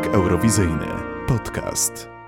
Dziennik Eurowizyjny. Podcast.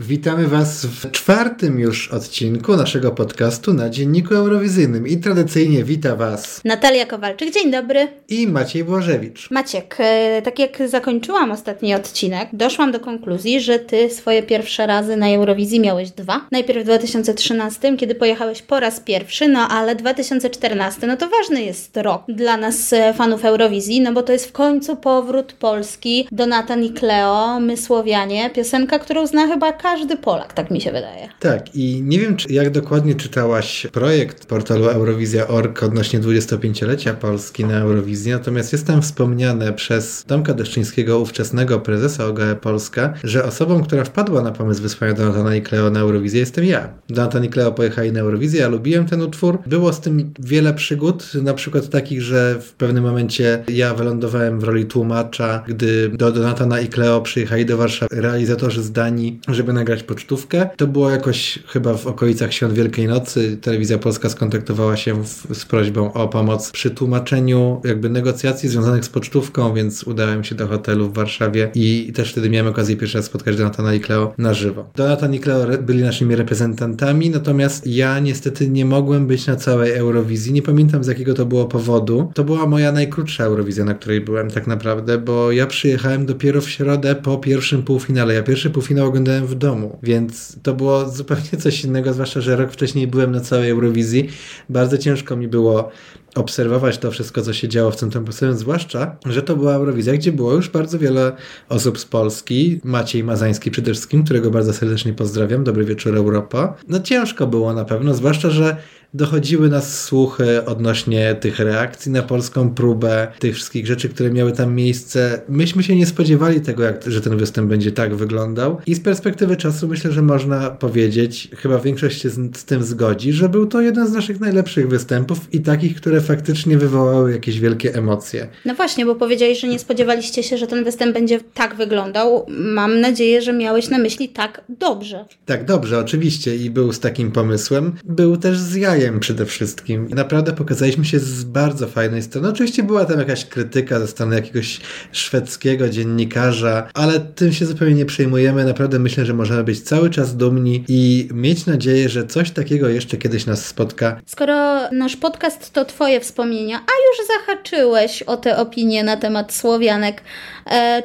Witamy Was w czwartym już odcinku naszego podcastu na Dzienniku Eurowizyjnym. I tradycyjnie wita Was Natalia Kowalczyk, dzień dobry. i Maciej Błażewicz. Maciek, e, tak jak zakończyłam ostatni odcinek, doszłam do konkluzji, że ty swoje pierwsze razy na Eurowizji miałeś dwa. Najpierw w 2013, kiedy pojechałeś po raz pierwszy, no ale 2014, no to ważny jest rok dla nas e, fanów Eurowizji, no bo to jest w końcu powrót Polski do Natan i Cleo, My Słowianie, piosenka, którą zna chyba każdy Polak, tak mi się wydaje. Tak, i nie wiem, czy, jak dokładnie czytałaś projekt portalu Eurowizja.org odnośnie 25-lecia Polski na Eurowizji, natomiast jest tam wspomniane przez Tomka Deszczyńskiego, ówczesnego prezesa OGE Polska, że osobą, która wpadła na pomysł wysłania Donatana i Cleo na Eurowizję jestem ja. Donatan i Cleo pojechali na Eurowizję, ja lubiłem ten utwór. Było z tym wiele przygód, na przykład takich, że w pewnym momencie ja wylądowałem w roli tłumacza, gdy do Donatana i Cleo przyjechali do Warszawy realizatorzy z Danii, żeby nagrać pocztówkę. To było jakoś chyba w okolicach Świąt Wielkiej Nocy. Telewizja Polska skontaktowała się w, z prośbą o pomoc przy tłumaczeniu jakby negocjacji związanych z pocztówką, więc udałem się do hotelu w Warszawie i też wtedy miałem okazję pierwszy raz spotkać Donatana i Cleo na żywo. Donatan i Cleo byli naszymi reprezentantami, natomiast ja niestety nie mogłem być na całej Eurowizji. Nie pamiętam z jakiego to było powodu. To była moja najkrótsza Eurowizja, na której byłem tak naprawdę, bo ja przyjechałem dopiero w środę po pierwszym półfinale. Ja pierwszy półfinał oglądałem w domu, więc to było zupełnie coś innego, zwłaszcza, że rok wcześniej byłem na całej Eurowizji. Bardzo ciężko mi było obserwować to wszystko, co się działo w Centrum Polskim, zwłaszcza, że to była Eurowizja, gdzie było już bardzo wiele osób z Polski. Maciej Mazański przede wszystkim, którego bardzo serdecznie pozdrawiam. Dobry wieczór Europa. No ciężko było na pewno, zwłaszcza, że dochodziły nas słuchy odnośnie tych reakcji na polską próbę, tych wszystkich rzeczy, które miały tam miejsce. Myśmy się nie spodziewali tego, jak, że ten występ będzie tak wyglądał i z perspektywy czasu myślę, że można powiedzieć, chyba większość się z, z tym zgodzi, że był to jeden z naszych najlepszych występów i takich, które faktycznie wywołały jakieś wielkie emocje. No właśnie, bo powiedziałeś, że nie spodziewaliście się, że ten występ będzie tak wyglądał. Mam nadzieję, że miałeś na myśli tak dobrze. Tak, dobrze, oczywiście i był z takim pomysłem. Był też z przede wszystkim. Naprawdę pokazaliśmy się z bardzo fajnej strony. Oczywiście była tam jakaś krytyka ze strony jakiegoś szwedzkiego dziennikarza, ale tym się zupełnie nie przejmujemy. Naprawdę myślę, że możemy być cały czas dumni i mieć nadzieję, że coś takiego jeszcze kiedyś nas spotka. Skoro nasz podcast to Twoje wspomnienia, a już zahaczyłeś o te opinie na temat Słowianek,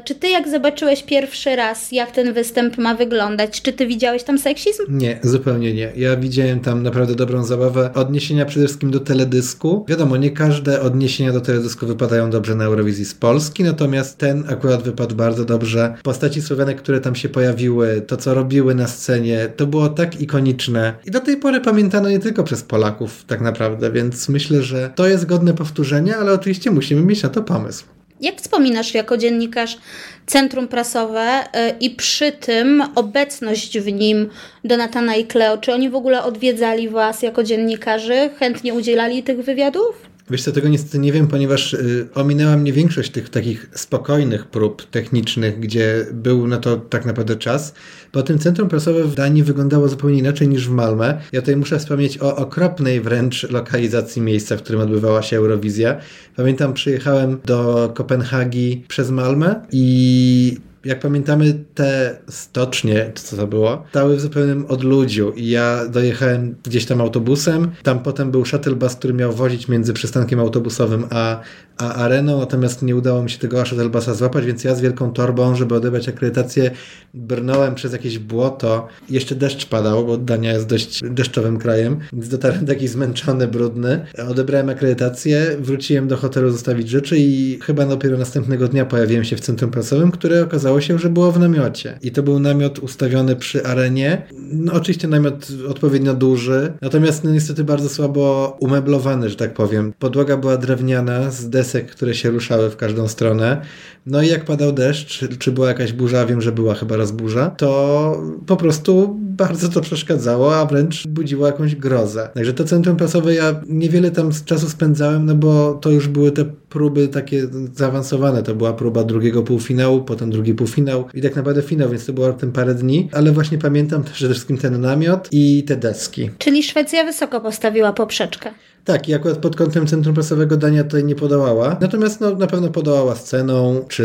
czy Ty jak zobaczyłeś pierwszy raz, jak ten występ ma wyglądać, czy Ty widziałeś tam seksizm? Nie, zupełnie nie. Ja widziałem tam naprawdę dobrą zabawę. Odniesienia przede wszystkim do teledysku. Wiadomo, nie każde odniesienia do teledysku wypadają dobrze na Eurowizji z Polski, natomiast ten akurat wypadł bardzo dobrze. Postaci Słowianek, które tam się pojawiły, to co robiły na scenie, to było tak ikoniczne. I do tej pory pamiętano nie tylko przez Polaków tak naprawdę, więc myślę, że to jest godne powtórzenia, ale oczywiście musimy mieć na to pomysł. Jak wspominasz jako dziennikarz Centrum Prasowe y, i przy tym obecność w nim Donatana i Cleo? Czy oni w ogóle odwiedzali Was jako dziennikarzy? Chętnie udzielali tych wywiadów? Wiesz co, tego niestety nie wiem, ponieważ y, ominęła mnie większość tych takich spokojnych prób technicznych, gdzie był na to tak naprawdę czas. Bo tym centrum prasowe w Danii wyglądało zupełnie inaczej niż w Malmę. Ja tutaj muszę wspomnieć o okropnej wręcz lokalizacji miejsca, w którym odbywała się Eurowizja. Pamiętam, przyjechałem do Kopenhagi przez Malmę i jak pamiętamy, te stocznie, czy co to było, stały w zupełnym odludziu i ja dojechałem gdzieś tam autobusem, tam potem był shuttle bus, który miał wozić między przystankiem autobusowym a, a areną, natomiast nie udało mi się tego shuttle busa złapać, więc ja z wielką torbą, żeby odebrać akredytację, brnąłem przez jakieś błoto. Jeszcze deszcz padał, bo Dania jest dość deszczowym krajem, więc dotarłem taki zmęczony, brudny. Odebrałem akredytację, wróciłem do hotelu zostawić rzeczy i chyba dopiero następnego dnia pojawiłem się w centrum prasowym, które okazało się, że było w namiocie. I to był namiot ustawiony przy arenie. No, oczywiście namiot odpowiednio duży, natomiast no, niestety bardzo słabo umeblowany, że tak powiem. Podłoga była drewniana z desek, które się ruszały w każdą stronę. No i jak padał deszcz, czy była jakaś burza, wiem, że była chyba raz burza, to po prostu bardzo to przeszkadzało, a wręcz budziło jakąś grozę. Także to centrum prasowe ja niewiele tam czasu spędzałem, no bo to już były te próby takie zaawansowane. To była próba drugiego półfinału, potem drugi półfinał i tak naprawdę finał, więc to było raptem parę dni, ale właśnie pamiętam przede wszystkim ten namiot i te deski. Czyli Szwecja wysoko postawiła poprzeczkę. Tak, i akurat pod kątem Centrum Prasowego Dania tutaj nie podołała. Natomiast no, na pewno podołała sceną, czy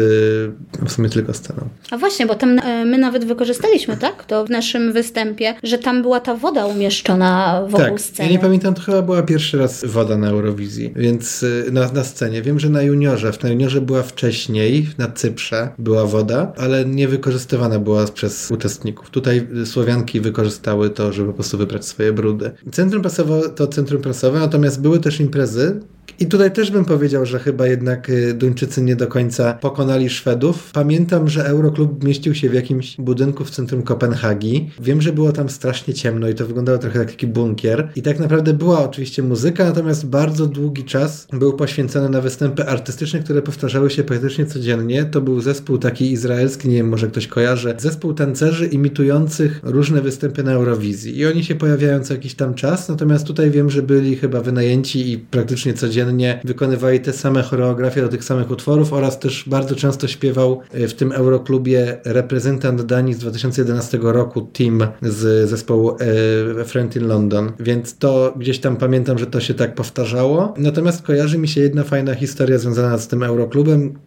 w sumie tylko sceną. A właśnie, bo tam e, my nawet wykorzystaliśmy, tak? To w naszym występie, że tam była ta woda umieszczona wokół tak, sceny. ja nie pamiętam, to chyba była pierwszy raz woda na Eurowizji, więc y, na, na scenie. Wiem, że na juniorze, w na juniorze była wcześniej, na Cyprze była woda, ale nie wykorzystywana była przez uczestników. Tutaj Słowianki wykorzystały to, żeby po prostu wybrać swoje brudy. Centrum prasowe to centrum prasowe, natomiast były też imprezy, i tutaj też bym powiedział, że chyba jednak y, Duńczycy nie do końca pokonali Szwedów. Pamiętam, że Euroklub mieścił się w jakimś budynku w centrum Kopenhagi. Wiem, że było tam strasznie ciemno i to wyglądało trochę jak taki bunkier. I tak naprawdę była oczywiście muzyka, natomiast bardzo długi czas był poświęcony na występy artystyczne, które powtarzały się praktycznie codziennie. To był zespół taki izraelski, nie wiem, może ktoś kojarzy, zespół tancerzy imitujących różne występy na Eurowizji. I oni się pojawiają co jakiś tam czas, natomiast tutaj wiem, że byli chyba wynajęci i praktycznie codziennie codziennie wykonywali te same choreografie do tych samych utworów oraz też bardzo często śpiewał e, w tym Euroklubie reprezentant Danii z 2011 roku, Tim z zespołu e, Friend in London, więc to gdzieś tam pamiętam, że to się tak powtarzało. Natomiast kojarzy mi się jedna fajna historia związana z tym Euroklubem,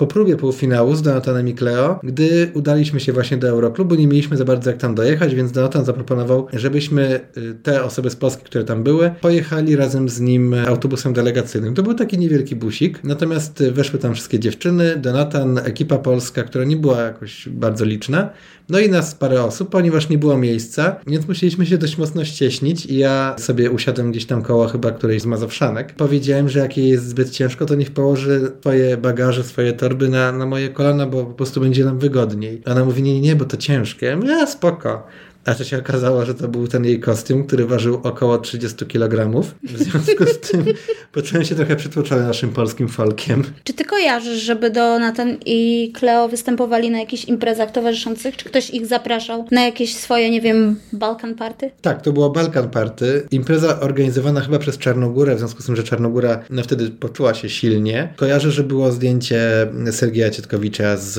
po próbie półfinału z Donatanem i Cleo, gdy udaliśmy się właśnie do Euroklubu, nie mieliśmy za bardzo jak tam dojechać, więc Donatan zaproponował, żebyśmy y, te osoby z Polski, które tam były, pojechali razem z nim autobusem delegacyjnym. To był taki niewielki busik, natomiast weszły tam wszystkie dziewczyny, Donatan, ekipa polska, która nie była jakoś bardzo liczna, no i nas parę osób, ponieważ nie było miejsca, więc musieliśmy się dość mocno ścieśnić i ja sobie usiadłem gdzieś tam koło chyba którejś z Mazowszanek. Powiedziałem, że jak jej jest zbyt ciężko, to niech położy swoje bagaże, swoje torby na, na moje kolana, bo po prostu będzie nam wygodniej. A ona mówi, nie, nie, bo to ciężkie. Ja mówię, spoko. A to się okazało, że to był ten jej kostium, który ważył około 30 kg. W związku z tym poczułem się trochę przytłoczony naszym polskim folkiem. Czy ty kojarzysz, żeby Donatan i Cleo występowali na jakichś imprezach towarzyszących? Czy ktoś ich zapraszał na jakieś swoje, nie wiem, Balkan Party? Tak, to było Balkan Party. Impreza organizowana chyba przez Czarnogórę, w związku z tym, że Czarnogóra no, wtedy poczuła się silnie. Kojarzę, że było zdjęcie Sergieja Cietkowicza z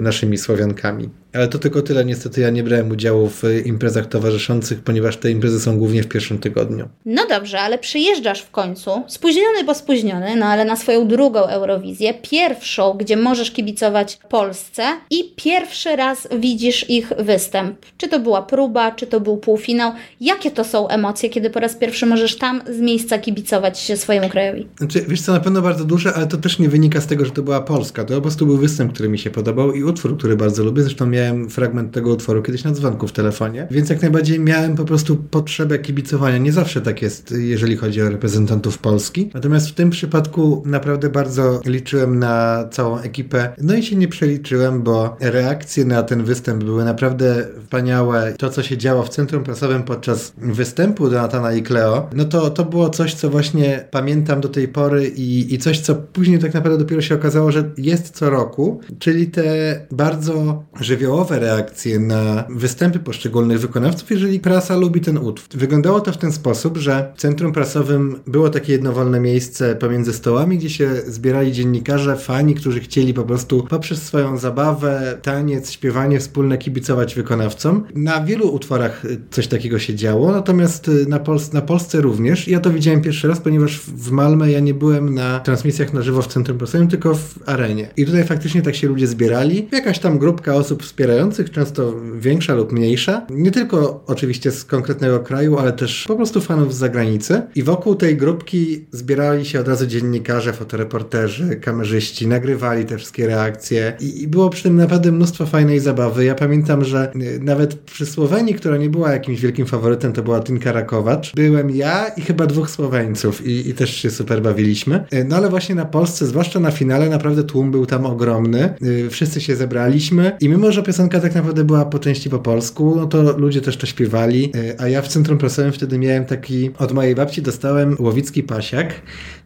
naszymi Słowiankami. Ale to tylko tyle. Niestety ja nie brałem udziału w imprezach towarzyszących, ponieważ te imprezy są głównie w pierwszym tygodniu. No dobrze, ale przyjeżdżasz w końcu, spóźniony, bo spóźniony, no ale na swoją drugą Eurowizję, pierwszą, gdzie możesz kibicować Polsce i pierwszy raz widzisz ich występ. Czy to była próba, czy to był półfinał. Jakie to są emocje, kiedy po raz pierwszy możesz tam z miejsca kibicować się swojemu krajowi? Znaczy, wiesz co, na pewno bardzo duże, ale to też nie wynika z tego, że to była Polska. To po prostu był występ, który mi się podobał i utwór, który bardzo lubię. Zresztą miałem miałem fragment tego utworu kiedyś na dzwonku w telefonie, więc jak najbardziej miałem po prostu potrzebę kibicowania. Nie zawsze tak jest, jeżeli chodzi o reprezentantów Polski. Natomiast w tym przypadku naprawdę bardzo liczyłem na całą ekipę. No i się nie przeliczyłem, bo reakcje na ten występ były naprawdę wspaniałe. To, co się działo w centrum prasowym podczas występu Donatana i Cleo, no to, to było coś, co właśnie pamiętam do tej pory i, i coś, co później tak naprawdę dopiero się okazało, że jest co roku, czyli te bardzo żywiołowe żywiołowe reakcje na występy poszczególnych wykonawców, jeżeli prasa lubi ten utwór. Wyglądało to w ten sposób, że w centrum prasowym było takie jednowolne miejsce pomiędzy stołami, gdzie się zbierali dziennikarze, fani, którzy chcieli po prostu poprzez swoją zabawę, taniec, śpiewanie wspólne kibicować wykonawcom. Na wielu utworach coś takiego się działo, natomiast na, na Polsce również. Ja to widziałem pierwszy raz, ponieważ w Malmę ja nie byłem na transmisjach na żywo w centrum prasowym, tylko w arenie. I tutaj faktycznie tak się ludzie zbierali. Jakaś tam grupka osób wspierała wspierających, często większa lub mniejsza. Nie tylko oczywiście z konkretnego kraju, ale też po prostu fanów z zagranicy. I wokół tej grupki zbierali się od razu dziennikarze, fotoreporterzy, kamerzyści, nagrywali te wszystkie reakcje i, i było przy tym naprawdę mnóstwo fajnej zabawy. Ja pamiętam, że y, nawet przy Słowenii, która nie była jakimś wielkim faworytem, to była Tinka Rakowacz, byłem ja i chyba dwóch Słoweńców i, i też się super bawiliśmy. Y, no ale właśnie na Polsce, zwłaszcza na finale, naprawdę tłum był tam ogromny. Y, wszyscy się zebraliśmy i mimo, że piosenka tak naprawdę była po części po polsku, no to ludzie też to śpiewali, e, a ja w centrum prasowym wtedy miałem taki, od mojej babci dostałem łowicki pasiak,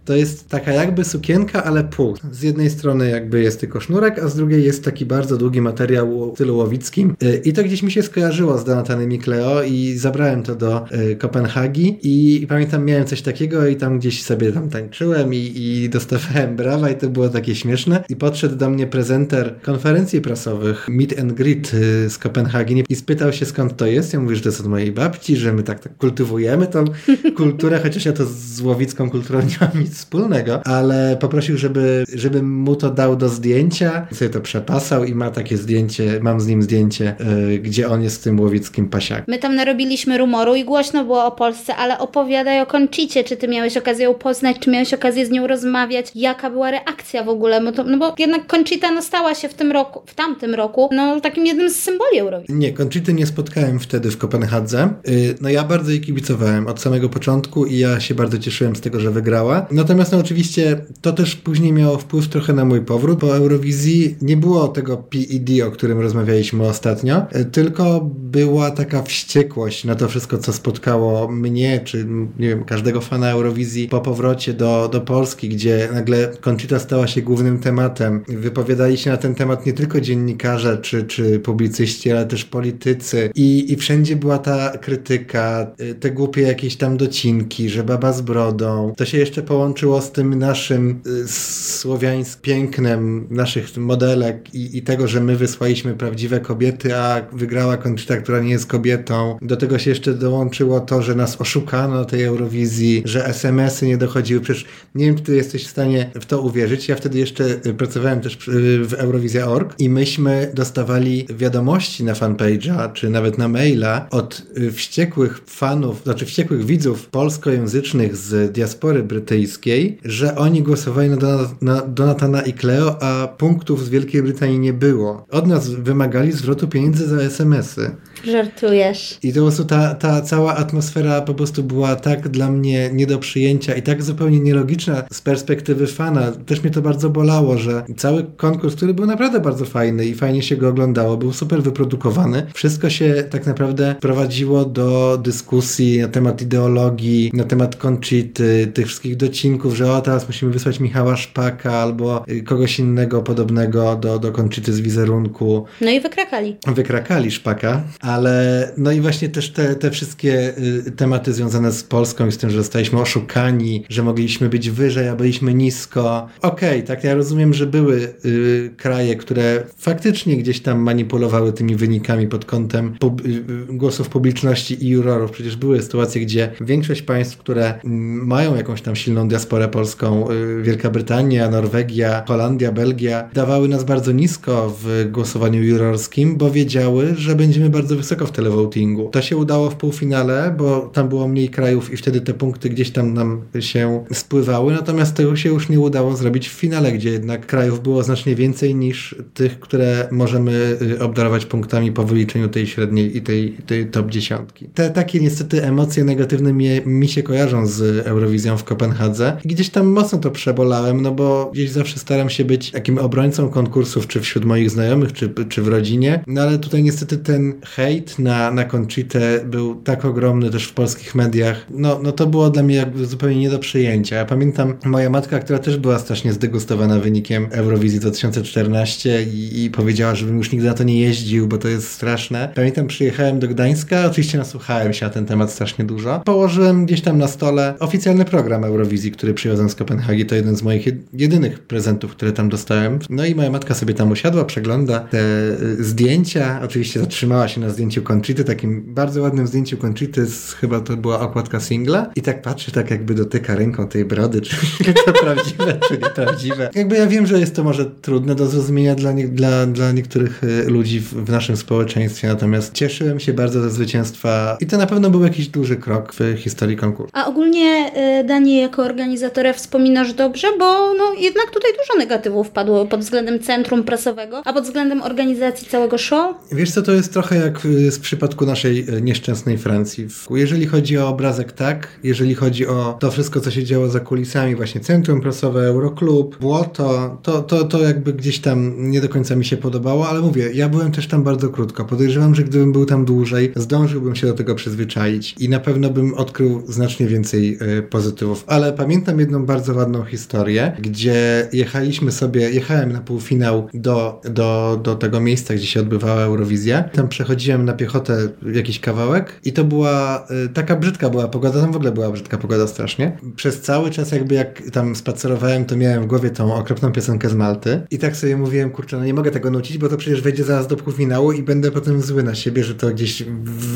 to jest taka jakby sukienka, ale pół. Z jednej strony jakby jest tylko sznurek, a z drugiej jest taki bardzo długi materiał w stylu łowickim. E, I to gdzieś mi się skojarzyło z Donatanem i Cleo i zabrałem to do e, Kopenhagi i pamiętam miałem coś takiego i tam gdzieś sobie tam tańczyłem i, i dostawałem brawa i to było takie śmieszne. I podszedł do mnie prezenter konferencji prasowych Meet and ten grid y, z Kopenhagi i spytał się skąd to jest. Ja mówię, że to jest od mojej babci, że my tak, tak kultywujemy tą kulturę, chociaż ja to z łowicką kulturą nie mam nic wspólnego, ale poprosił, żeby, żebym mu to dał do zdjęcia. Sobie to przepasał i ma takie zdjęcie, mam z nim zdjęcie, yy, gdzie on jest z tym łowickim pasiakiem. My tam narobiliśmy rumoru i głośno było o Polsce, ale opowiadaj o Koncicie. Czy ty miałeś okazję ją poznać, czy miałeś okazję z nią rozmawiać? Jaka była reakcja w ogóle? Bo to, no bo jednak Concita no, stała się w tym roku, w tamtym roku, no takim jednym z symboli Eurowizji. Nie, Concity nie spotkałem wtedy w Kopenhadze. Yy, no ja bardzo jej kibicowałem od samego początku i ja się bardzo cieszyłem z tego, że wygrała. Natomiast no oczywiście to też później miało wpływ trochę na mój powrót. Po Eurowizji nie było tego PED, o którym rozmawialiśmy ostatnio, yy, tylko była taka wściekłość na to wszystko, co spotkało mnie, czy nie wiem, każdego fana Eurowizji po powrocie do, do Polski, gdzie nagle Conchita stała się głównym tematem. Wypowiadali się na ten temat nie tylko dziennikarze czy, czy publicyści, ale też politycy. I, I wszędzie była ta krytyka, y, te głupie jakieś tam docinki, że baba z brodą. To się jeszcze połączyło z tym naszym y, słowiańskim pięknem naszych modelek i, i tego, że my wysłaliśmy prawdziwe kobiety, a wygrała Conchita, która nie jest kobietą. Do tego się jeszcze dołączyło to, że nas oszukano tej Eurowizji, że SMS-y nie dochodziły. Przecież nie wiem, czy ty jesteś w stanie w to uwierzyć. Ja wtedy jeszcze y, pracowałem też w Eurowizja.org i myśmy dostawali wiadomości na fanpage'a, czy nawet na maila od y, wściekłych fanów, znaczy wściekłych widzów polskojęzycznych z diaspory brytyjskiej, że oni głosowali na, Donat na Donatana i Cleo, a punktów z Wielkiej Brytanii nie było. Od nas wymagali zwrotu pieniędzy za SMS-y. Żartujesz. I to po prostu ta, ta cała atmosfera po prostu była tak dla mnie nie do przyjęcia i tak zupełnie nielogiczna z perspektywy fana. Też mnie to bardzo bolało, że cały konkurs, który był naprawdę bardzo fajny i fajnie się go oglądało, był super wyprodukowany. Wszystko się tak naprawdę prowadziło do dyskusji na temat ideologii, na temat Conchity, tych wszystkich docinków, że o, teraz musimy wysłać Michała Szpaka albo kogoś innego podobnego do, do Conchity z wizerunku. No i wykrakali. Wykrakali Szpaka, ale no i właśnie też te, te wszystkie y, tematy związane z Polską i z tym, że zostaliśmy oszukani, że mogliśmy być wyżej, a byliśmy nisko. Okej, okay, tak ja rozumiem, że były y, kraje, które faktycznie gdzieś tam manipulowały tymi wynikami pod kątem y, głosów publiczności i jurorów. Przecież były sytuacje, gdzie większość państw, które mm, mają jakąś tam silną diasporę polską, y, Wielka Brytania, Norwegia, Holandia, Belgia, dawały nas bardzo nisko w głosowaniu jurorskim, bo wiedziały, że będziemy bardzo wysoko w televotingu. To się udało w półfinale, bo tam było mniej krajów i wtedy te punkty gdzieś tam nam się spływały, natomiast tego się już nie udało zrobić w finale, gdzie jednak krajów było znacznie więcej niż tych, które możemy y, obdarować punktami po wyliczeniu tej średniej i tej, tej top dziesiątki. Te takie niestety emocje negatywne mi, mi się kojarzą z Eurowizją w Kopenhadze i gdzieś tam mocno to przebolałem, no bo gdzieś zawsze staram się być takim obrońcą konkursów, czy wśród moich znajomych, czy, czy w rodzinie, no ale tutaj niestety ten hejt na, na Conchitę był tak ogromny też w polskich mediach, no, no to było dla mnie jakby zupełnie nie do przyjęcia. Ja pamiętam moja matka, która też była strasznie zdegustowana wynikiem Eurowizji 2014 i, i powiedziała, żebym już nigdy na to nie jeździł, bo to jest straszne. Pamiętam, przyjechałem do Gdańska, oczywiście nasłuchałem się na ten temat strasznie dużo. Położyłem gdzieś tam na stole oficjalny program Eurowizji, który przywiozłem z Kopenhagi. To jeden z moich jedynych prezentów, które tam dostałem. No i moja matka sobie tam usiadła, przegląda te y, zdjęcia. Oczywiście zatrzymała się na zdjęciu Conchity, takim bardzo ładnym zdjęciu Conchity, z, chyba to była okładka singla i tak patrzy, tak jakby dotyka ręką tej brody, czy to prawdziwe, czy nieprawdziwe. Jakby ja wiem, że jest to może trudne do zrozumienia dla, nie, dla, dla niektórych y, ludzi w, w naszym społeczeństwie, natomiast cieszyłem się bardzo ze zwycięstwa i to na pewno był jakiś duży krok w historii konkursu. A ogólnie y, Dani jako organizatora wspominasz dobrze, bo no jednak tutaj dużo negatywów padło pod względem centrum prasowego, a pod względem organizacji całego show? Wiesz co, to jest trochę jak w przypadku naszej y, nieszczęsnej Francji. Jeżeli chodzi o obrazek, tak. Jeżeli chodzi o to wszystko, co się działo za kulisami, właśnie centrum prasowe, Euroklub, błoto, to, to, to jakby gdzieś tam nie do końca mi się podobało, ale mówię, ja byłem też tam bardzo krótko. Podejrzewam, że gdybym był tam dłużej, zdążyłbym się do tego przyzwyczaić i na pewno bym odkrył znacznie więcej y, pozytywów. Ale pamiętam jedną bardzo ładną historię, gdzie jechaliśmy sobie, jechałem na półfinał do, do, do tego miejsca, gdzie się odbywała Eurowizja. Tam przechodziłem na piechotę jakiś kawałek i to była y, taka brzydka była pogoda, tam w ogóle była brzydka pogoda strasznie. Przez cały czas jakby jak tam spacerowałem, to miałem w głowie tą okropną piosenkę z Malty i tak sobie mówiłem, kurczę, no nie mogę tego nucić, bo to przecież wejdzie zaraz do półfinału i będę potem zły na siebie, że to gdzieś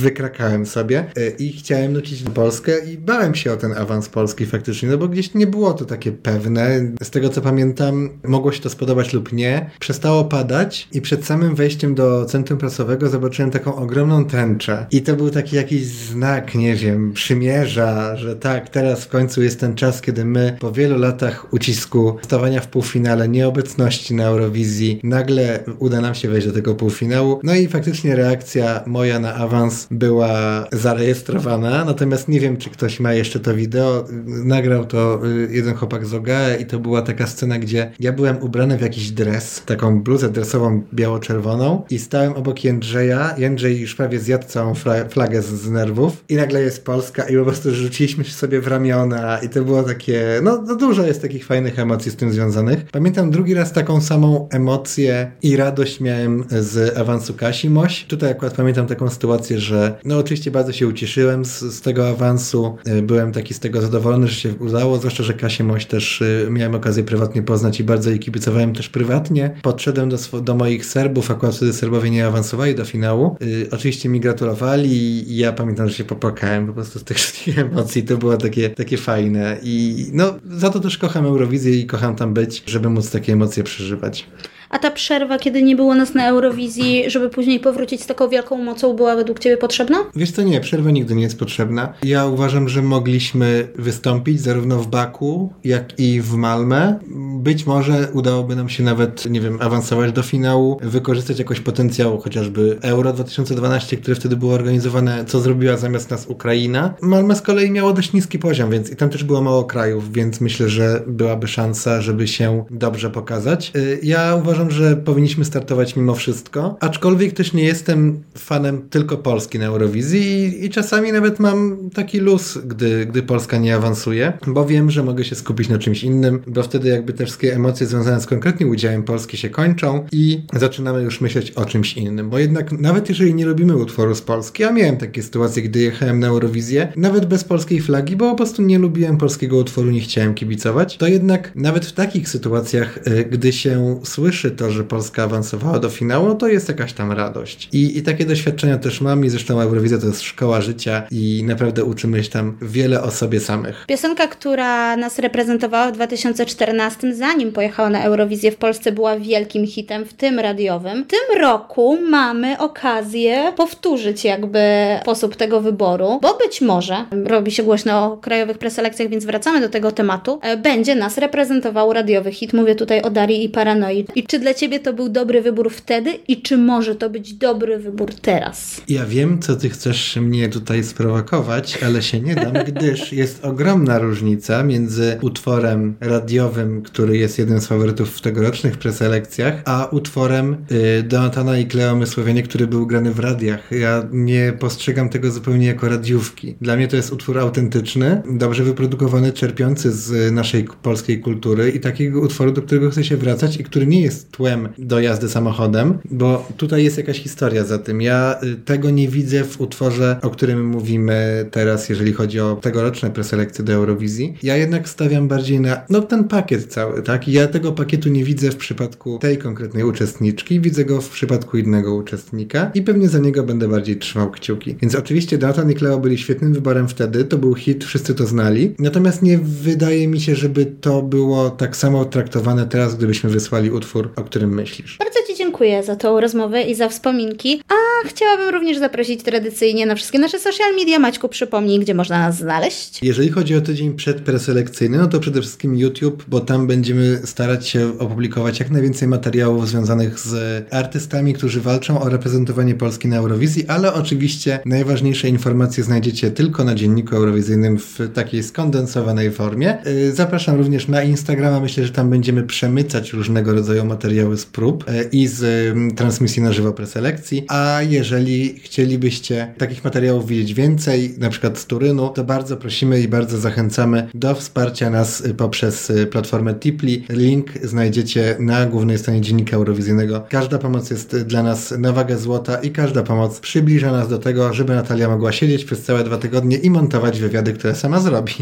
wykrakałem sobie y, i chciałem nucić Polskę i bałem się o ten awans Polski faktycznie, no bo gdzieś nie było to takie pewne. Z tego co pamiętam, mogło się to spodobać lub nie. Przestało padać i przed samym wejściem do centrum prasowego zobaczyłem taką ogromną tęczę i to był taki jakiś znak, nie wiem, przymierza, że tak, teraz w końcu jest ten czas, kiedy my po wielu latach ucisku, stawania w półfinale, nieobecności na Eurowizji, nagle uda nam się wejść do tego półfinału. No i faktycznie reakcja moja na awans była zarejestrowana, natomiast nie wiem, czy ktoś ma jeszcze to wideo. Nagrał to y, jeden chłopak z OGAE i to była taka scena, gdzie ja byłem ubrany w jakiś dres, taką bluzę dresową biało-czerwoną i stałem obok Jędrzeja. Jędrzej już prawie zjadł całą flagę z, z nerwów i nagle jest Polska i po prostu rzuciliśmy się sobie w ramiona i to było takie, no, no dużo jest takich fajnych emocji z tym związanych. Pamiętam drugi raz taką samą emocję i radość miałem z awansu Kasi Moś. Tutaj akurat pamiętam taką sytuację, że no oczywiście bardzo się ucieszyłem z, z tego awansu. E, byłem taki z tego zadowolony, że się udało, zwłaszcza, że Kasię Moś też e, miałem okazję prywatnie poznać i bardzo jej kibicowałem też prywatnie. Podszedłem do, do moich Serbów, akurat wtedy Serbowie nie awansowali do finału. Yy, oczywiście mi gratulowali i ja pamiętam, że się popłakałem po prostu z tych wszystkich emocji. To było takie, takie fajne i no za to też kocham Eurowizję i kocham tam być, żeby móc takie emocje przeżywać. A ta przerwa, kiedy nie było nas na Eurowizji, żeby później powrócić z taką wielką mocą, była według Ciebie potrzebna? Wiesz co, nie, przerwa nigdy nie jest potrzebna. Ja uważam, że mogliśmy wystąpić zarówno w Baku, jak i w Malmę. Być może udałoby nam się nawet, nie wiem, awansować do finału, wykorzystać jakoś potencjał chociażby Euro 2012, które wtedy było organizowane, co zrobiła zamiast nas Ukraina. Malmę z kolei miało dość niski poziom, więc i tam też było mało krajów, więc myślę, że byłaby szansa, żeby się dobrze pokazać. Y, ja uważam, uważam, że powinniśmy startować mimo wszystko, aczkolwiek też nie jestem fanem tylko Polski na Eurowizji i, i czasami nawet mam taki luz, gdy, gdy Polska nie awansuje, bo wiem, że mogę się skupić na czymś innym, bo wtedy jakby te wszystkie emocje związane z konkretnym udziałem Polski się kończą i zaczynamy już myśleć o czymś innym, bo jednak nawet jeżeli nie lubimy utworu z Polski, a miałem takie sytuacje, gdy jechałem na Eurowizję, nawet bez polskiej flagi, bo po prostu nie lubiłem polskiego utworu, nie chciałem kibicować, to jednak nawet w takich sytuacjach, y, gdy się słyszy to, że Polska awansowała do finału, to jest jakaś tam radość. I, i takie doświadczenia też mam i zresztą Eurowizja to jest szkoła życia i naprawdę uczymy się tam wiele o sobie samych. Piosenka, która nas reprezentowała w 2014, zanim pojechała na Eurowizję w Polsce, była wielkim hitem, w tym radiowym. W tym roku mamy okazję powtórzyć jakby sposób tego wyboru, bo być może, robi się głośno o krajowych preselekcjach, więc wracamy do tego tematu, e, będzie nas reprezentował radiowy hit. Mówię tutaj o Darii i Paranoid. I czy dla Ciebie to był dobry wybór wtedy i czy może to być dobry wybór teraz? Ja wiem, co Ty chcesz mnie tutaj sprowokować, ale się nie dam, gdyż jest ogromna różnica między utworem radiowym, który jest jednym z faworytów w tegorocznych preselekcjach, a utworem y, Donatana i Kleo Mysłowienie, który był grany w radiach. Ja nie postrzegam tego zupełnie jako radiówki. Dla mnie to jest utwór autentyczny, dobrze wyprodukowany, czerpiący z naszej polskiej kultury i takiego utworu, do którego chce się wracać i który nie jest tłem do jazdy samochodem, bo tutaj jest jakaś historia za tym. Ja y, tego nie widzę w utworze, o którym mówimy teraz, jeżeli chodzi o tegoroczne preselekcje do Eurowizji. Ja jednak stawiam bardziej na no ten pakiet cały, tak? ja tego pakietu nie widzę w przypadku tej konkretnej uczestniczki, widzę go w przypadku innego uczestnika i pewnie za niego będę bardziej trzymał kciuki. Więc oczywiście Nathan i Cleo byli świetnym wyborem wtedy, to był hit, wszyscy to znali, natomiast nie wydaje mi się, żeby to było tak samo traktowane teraz, gdybyśmy wysłali utwór, o którym myślisz. Bardzo Ci dziękuję za tą rozmowę i za wspominki. A chciałabym również zaprosić tradycyjnie na wszystkie nasze social media. Maćku, przypomnij, gdzie można nas znaleźć. Jeżeli chodzi o tydzień przedpreselekcyjny, no to przede wszystkim YouTube, bo tam będziemy starać się opublikować jak najwięcej materiałów związanych z artystami, którzy walczą o reprezentowanie Polski na Eurowizji, ale oczywiście najważniejsze informacje znajdziecie tylko na dzienniku eurowizyjnym w takiej skondensowanej formie. Y, zapraszam również na Instagrama. Myślę, że tam będziemy przemycać różnego rodzaju materiały z prób e, i z mm, transmisji na żywo preselekcji, a jeżeli chcielibyście takich materiałów widzieć więcej, na przykład z Turynu, to bardzo prosimy i bardzo zachęcamy do wsparcia nas y, poprzez y, platformę Tipli. Link znajdziecie na głównej stronie Dziennika Eurowizyjnego. Każda pomoc jest dla nas na wagę złota i każda pomoc przybliża nas do tego, żeby Natalia mogła siedzieć przez całe dwa tygodnie i montować wywiady, które sama zrobi.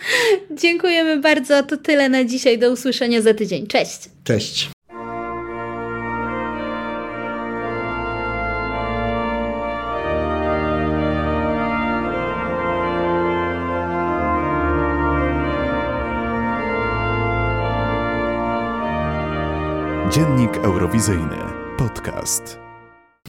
Dziękujemy bardzo. To tyle na dzisiaj. Do usłyszenia za tydzień. Cześć. Cześć. Dziennik Eurowizyjny. Podcast.